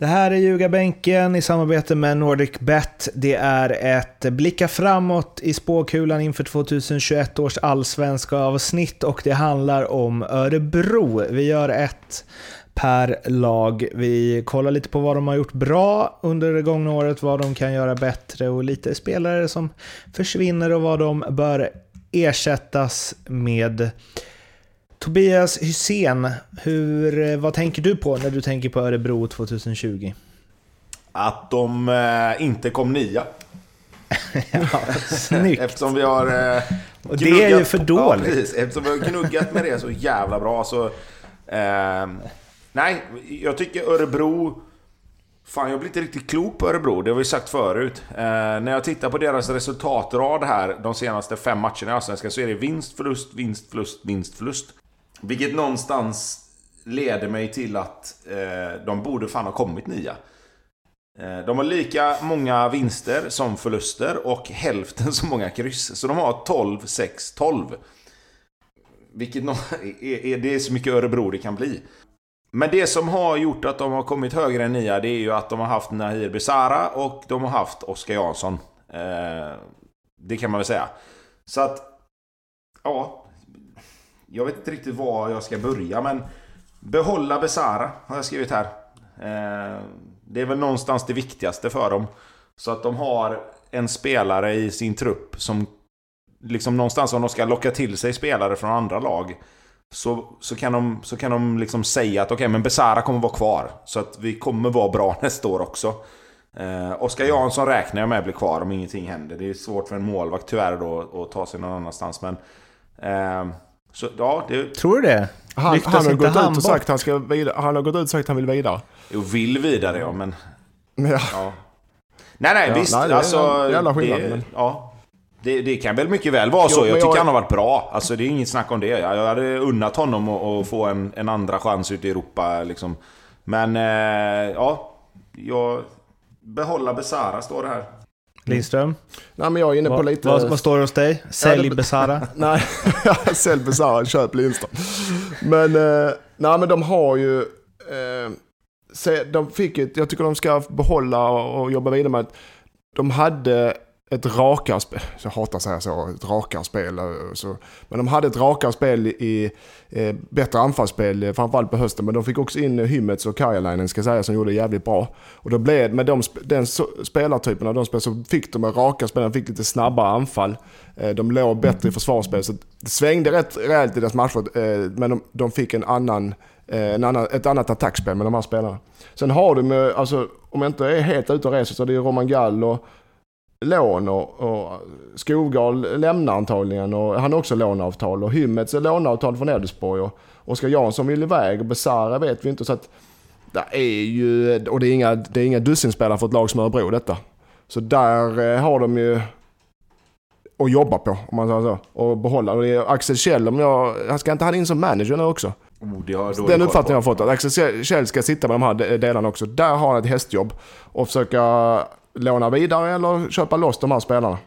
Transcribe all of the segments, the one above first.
Det här är Ljugarbänken i samarbete med NordicBet. Det är ett blicka framåt i spåkulan inför 2021 års allsvenska avsnitt och det handlar om Örebro. Vi gör ett per lag. Vi kollar lite på vad de har gjort bra under det gångna året, vad de kan göra bättre och lite spelare som försvinner och vad de bör ersättas med. Tobias Hysén, hur, vad tänker du på när du tänker på Örebro 2020? Att de eh, inte kom nia. ja, snyggt. Eftersom vi har... Eh, och det är ju för dåligt. Ja, precis. Eftersom vi har gnuggat med det så jävla bra så... Eh, nej, jag tycker Örebro... Fan, jag blir inte riktigt klok på Örebro, det har vi sagt förut. Eh, när jag tittar på deras resultatrad här de senaste fem matcherna i Allsvenskan så är det vinst, förlust, vinst, förlust, vinst, förlust. Vilket någonstans leder mig till att eh, de borde fan ha kommit nia. Eh, de har lika många vinster som förluster och hälften så många kryss. Så de har 12, 6, 12. Vilket no är, är, det är så mycket Örebro det kan bli. Men det som har gjort att de har kommit högre än nia det är ju att de har haft Nahir Besara och de har haft Oskar Jansson. Eh, det kan man väl säga. Så att... Ja, jag vet inte riktigt var jag ska börja men Behålla Besara har jag skrivit här. Eh, det är väl någonstans det viktigaste för dem. Så att de har en spelare i sin trupp som liksom någonstans om de ska locka till sig spelare från andra lag så, så kan de, så kan de liksom säga att okej, okay, men Besara kommer vara kvar. Så att vi kommer vara bra nästa år också. Eh, Oskar Jansson räknar jag med blir kvar om ingenting händer. Det är svårt för en målvakt tyvärr då att ta sig någon annanstans. Men eh, så, ja, det... Tror du det? Han, han har gått ut och sagt han ska vidare, Han har gått ut och sagt att han vill vidare. Jo, vill vidare ja, men... Ja. ja. Nej, nej, ja, visst. Nej, det alltså, jävla skillnad. Det, men... ja. Det, det, kan väl mycket väl vara så. Jo, jag tycker jag... han har varit bra. Alltså det är inget snack om det. Jag hade unnat honom att få en, en andra chans ute i Europa liksom. Men, eh, ja. Jag... Behålla Besara står det här. Lindström? Nej, men jag är inne på lite... Vad, vad står det hos dig? Sälj ja, Besara? nej, sälj Besara, köp Lindström. Men, eh, nej, men de har ju... Eh, se, de fick ett, jag tycker de ska behålla och jobba vidare med att de hade ett rakare spel. Jag hatar att säga så, ett rakare spel. Eh, så. Men de hade ett rakare spel i eh, bättre anfallsspel, eh, framförallt på hösten. Men de fick också in eh, Hymmets och Karjalainen ska säga som gjorde det jävligt bra. Och då blev med de, den spelartypen av de spel så fick de raka spel, de fick lite snabbare anfall. Eh, de låg bättre i försvarsspel. Så det svängde rätt rejält i deras matcher. Eh, men de, de, fick en annan, eh, en annan, ett annat attackspel med de här spelarna. Sen har de, alltså, om jag inte är helt ute och reser så är det Roman Gall och lån och, och Skogard lämnar antagligen och han har också låneavtal och Hymmets är låneavtal från Elfsborg och Oskar Jansson vill iväg och Besara vet vi inte så att det är ju, och det är inga, det är inga dussinspelare för ett lag som Örebro detta. Så där eh, har de ju att jobba på om man säger så. Och behålla. Och det är Axel Kjell, om jag, ska inte han in som manager nu också? Oh, Den uppfattningen jag har fått, att Axel Kjell ska sitta med de här delarna också. Där har han ett hästjobb. Och försöka låna vidare eller köpa loss de här spelarna.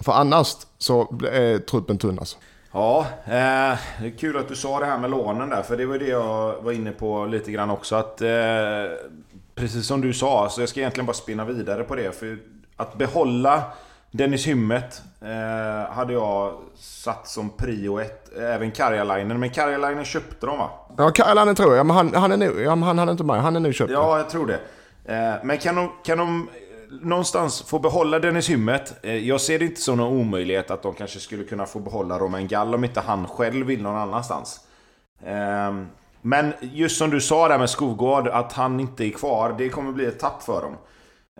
För annars så är truppen tunn alltså. Ja, eh, det är kul att du sa det här med lånen där. För det var det jag var inne på lite grann också. Att, eh, precis som du sa, så jag ska egentligen bara spinna vidare på det. För att behålla Dennis Hymmet eh, hade jag satt som prio ett. Även Karjalainen. Men Karjalainen köpte de va? Ja, Karjalainen tror jag. Men han, han är nu, ja, han hade inte med. Han är nu köpt. Ja, jag tror det. Eh, men kan de, kan de någonstans få behålla Dennis Hymmet. Eh, jag ser det inte som någon omöjlighet att de kanske skulle kunna få behålla Romain Gall om inte han själv vill någon annanstans. Ehm, men just som du sa där med Skogård, att han inte är kvar, det kommer bli ett tapp för dem.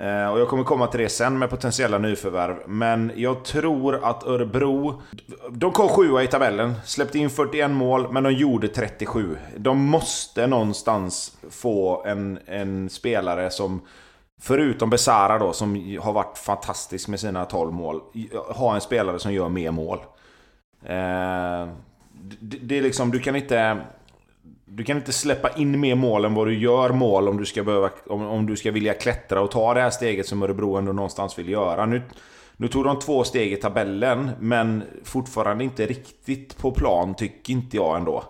Eh, och jag kommer komma till det sen med potentiella nyförvärv. Men jag tror att Örebro... De kom sjua i tabellen, släppte in 41 mål, men de gjorde 37. De måste någonstans få en, en spelare som Förutom Besara då, som har varit fantastisk med sina 12 mål. Ha en spelare som gör mer mål. Eh, det, är liksom, du kan inte... Du kan inte släppa in mer mål än vad du gör mål om du ska, behöva, om, om du ska vilja klättra och ta det här steget som Örebro ändå någonstans vill göra. Nu, nu tog de två steg i tabellen, men fortfarande inte riktigt på plan, tycker inte jag ändå.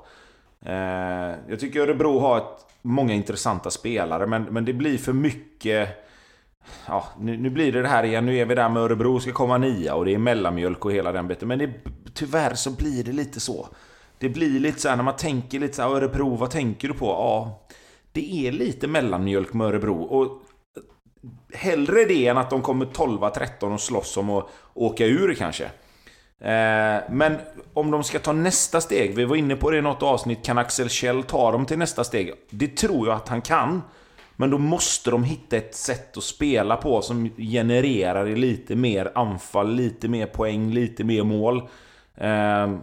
Eh, jag tycker Örebro har ett, många intressanta spelare, men, men det blir för mycket... Ja, nu, nu blir det det här igen. Nu är vi där med Örebro ska komma nia och det är mellanmjölk och hela den biten. Men det, tyvärr så blir det lite så. Det blir lite så här när man tänker lite så här, Örebro, vad tänker du på? Ja, det är lite mellanmjölk med Örebro. Och hellre det än att de kommer 12-13 och slåss om att åka ur kanske. Eh, men om de ska ta nästa steg, vi var inne på det i något avsnitt, kan Axel Kjell ta dem till nästa steg? Det tror jag att han kan. Men då måste de hitta ett sätt att spela på som genererar lite mer anfall, lite mer poäng, lite mer mål. Eh,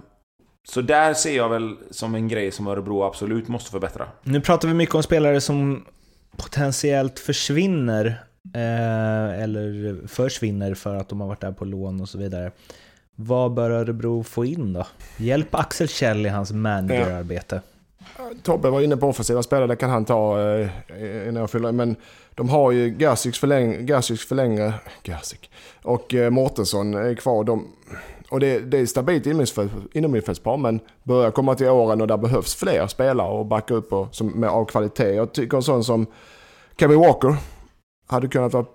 så där ser jag väl som en grej som Örebro absolut måste förbättra. Nu pratar vi mycket om spelare som potentiellt försvinner, eh, eller försvinner för att de har varit där på lån och så vidare. Vad bör Örebro få in då? Hjälp Axel Kjell i hans managerarbete. Tobbe var inne på offensiva spelare, det kan han ta eh, innan jag fyller Men de har ju Gersiks förläng, förlängre, Gerzik och eh, Mårtensson är kvar. De, och det, det är stabilt inomhusfältspar men börjar komma till åren och där behövs fler spelare och backa upp och, som, med, av kvalitet. Jag tycker en sån som Kevin Walker hade kunnat vara,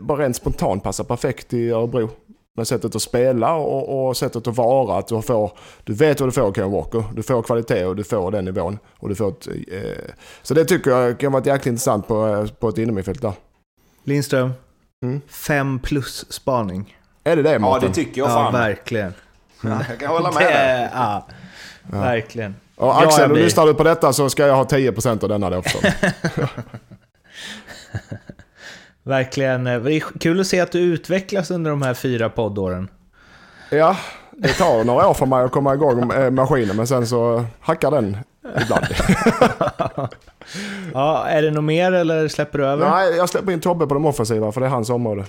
bara rent spontant passa perfekt i Örebro. Med sättet att spela och, och sättet att vara. Att du, får, du vet vad du får Kevin Walker. Du får kvalitet och du får den nivån. Och du får ett, eh, så det tycker jag kan vara jäkligt intressant på, på ett inomhusfält där. Lindström, mm. fem plus spaning. Är det det Martin? Ja, det tycker jag fan. Ja, verkligen. Jag kan hålla med det, ja, ja, verkligen. Och Axel, du lyssnar du på detta så ska jag ha 10% av denna då också. verkligen. Det är kul att se att du utvecklas under de här fyra poddåren. Ja, det tar några år för mig att komma igång med maskinen, men sen så hackar den ibland. ja, är det något mer eller släpper du över? Nej, jag släpper in Tobbe på de offensiva, för det är hans område.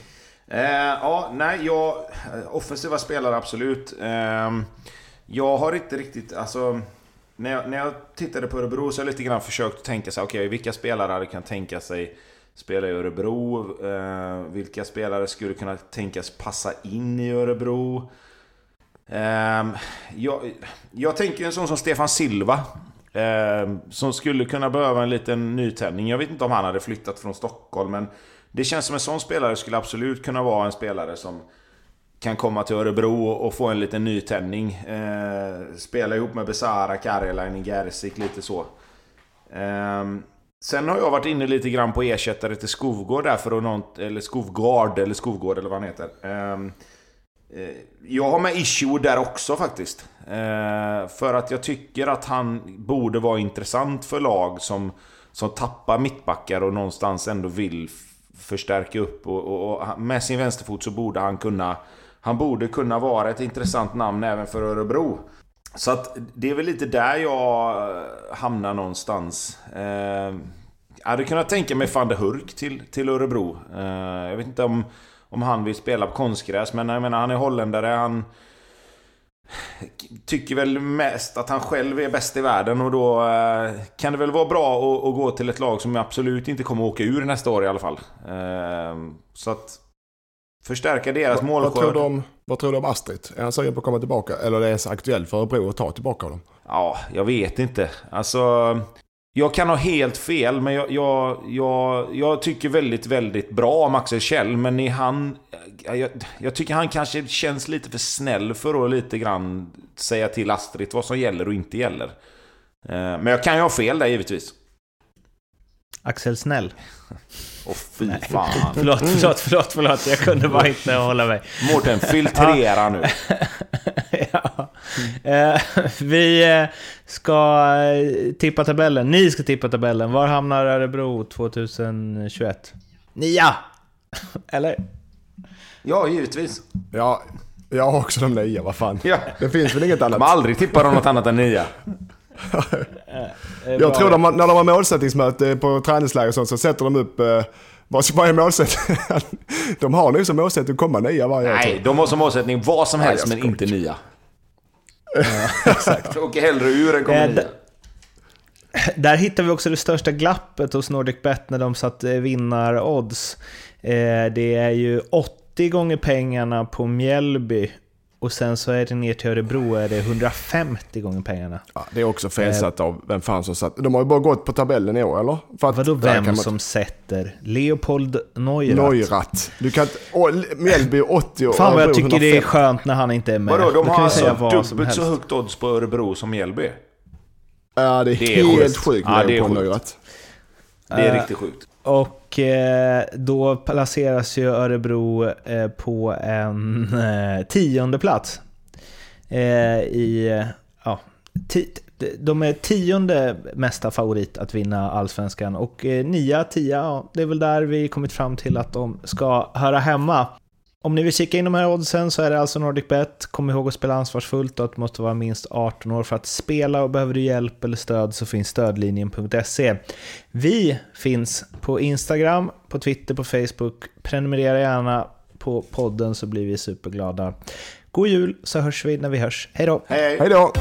Eh, ja, nej, jag... Offensiva spelare, absolut. Eh, jag har inte riktigt... Alltså, när jag, när jag tittade på Örebro så har jag lite grann försökt tänka sig, okej, okay, vilka spelare hade kan tänka sig Spelar i Örebro? Eh, vilka spelare skulle kunna tänkas passa in i Örebro? Eh, jag, jag tänker en sån som Stefan Silva. Eh, som skulle kunna behöva en liten nytändning. Jag vet inte om han hade flyttat från Stockholm, men det känns som en sån spelare skulle absolut kunna vara en spelare som kan komma till Örebro och få en liten nytändning. Eh, spela ihop med Besara, Karjalainen, Gerzik, lite så. Eh, sen har jag varit inne lite grann på ersättare till Skovgård där för att något, eller Skovgård eller Skovgård eller vad han heter. Ehm, eh, jag har med issue där också faktiskt. Eh, för att jag tycker att han borde vara intressant för lag som, som tappar mittbackar och någonstans ändå vill förstärka upp och, och, och, med sin vänsterfot så borde han kunna Han borde kunna vara ett intressant namn även för Örebro. Så att det är väl lite där jag eh, hamnar någonstans. Eh, jag hade kunnat tänka mig van der Hurk till, till Örebro. Eh, jag vet inte om, om han vill spela på konstgräs, men jag menar han är holländare. Han tycker väl mest att han själv är bäst i världen och då eh, kan det väl vara bra att, att, gå till ett lag som absolut inte kommer åka ur nästa år i alla fall. Eh, så att förstärka deras målskörd. Vad tror, du om, vad tror du om Astrid? Är han sugen på att komma tillbaka? Eller är det ens aktuellt för Örebro att ta tillbaka honom? Ja, jag vet inte. Alltså... Jag kan ha helt fel, men jag, jag, jag, jag tycker väldigt, väldigt bra om Axel Kjell. Men är han... Jag, jag, tycker han kanske känns lite för snäll för att lite grann säga till Astrid vad som gäller och inte gäller. Eh, men jag kan ju ha fel där givetvis. Axel Snäll. Oh, fy Nej. fan. förlåt, förlåt, förlåt, förlåt. Jag kunde bara inte hålla mig. Mårten, filtrera nu. ja. Eh, vi eh, ska eh, tippa tabellen. Ni ska tippa tabellen. Var hamnar Örebro 2021? Nia! Eller? Ja, givetvis. Ja, jag har också de nia, vad fan. Ja. Det finns väl inget annat. De aldrig tippar de något annat än nia. Jag tror de, när de har målsättningsmöte på träningsläger och sånt så sätter de upp vad är målsättningen? De har nu som målsättning att komma nia varje år. Nej, de har som målsättning vad som helst men inte nia. Ja, exakt. Åker hellre ur än kommer nia. Där hittar vi också det största glappet hos NordicBet när de satte vinnarodds. Det är ju 80 gånger pengarna på Mjällby och sen så är det ner till Örebro är det 150 gånger pengarna. Ja, det är också felsatt av vem fan som satt. De har ju bara gått på tabellen i år, eller? För att Vadå vem man- som sätter? Leopold Neurath. Neurath. Du kan inte... åh, Mjällby 80 och Fan vad jag tycker det är 150. skönt när han inte är med. Vadå, Då de har alltså dubbelt så högt odds på Örebro som Mjällby. Ja, det är, Det är helt sjukt. sjukt Ja, med det är Leopold sjukt. Neurath. Det är Eh, riktigt sjukt. Och Eh, då placeras ju Örebro eh, på en eh, tionde plats. I, ja, de är tionde mesta favorit att vinna allsvenskan och nia, tia, ja, det är väl där vi kommit fram till att de ska höra hemma. Om ni vill kika in de här oddsen så är det alltså NordicBet. Kom ihåg att spela ansvarsfullt och att du måste vara minst 18 år för att spela och behöver du hjälp eller stöd så finns stödlinjen.se. Vi finns på Instagram, på Twitter, på Facebook. Prenumerera gärna på podden så blir vi superglada. God jul så hörs vi när vi hörs. Hej då! Hej, hej. Hej då!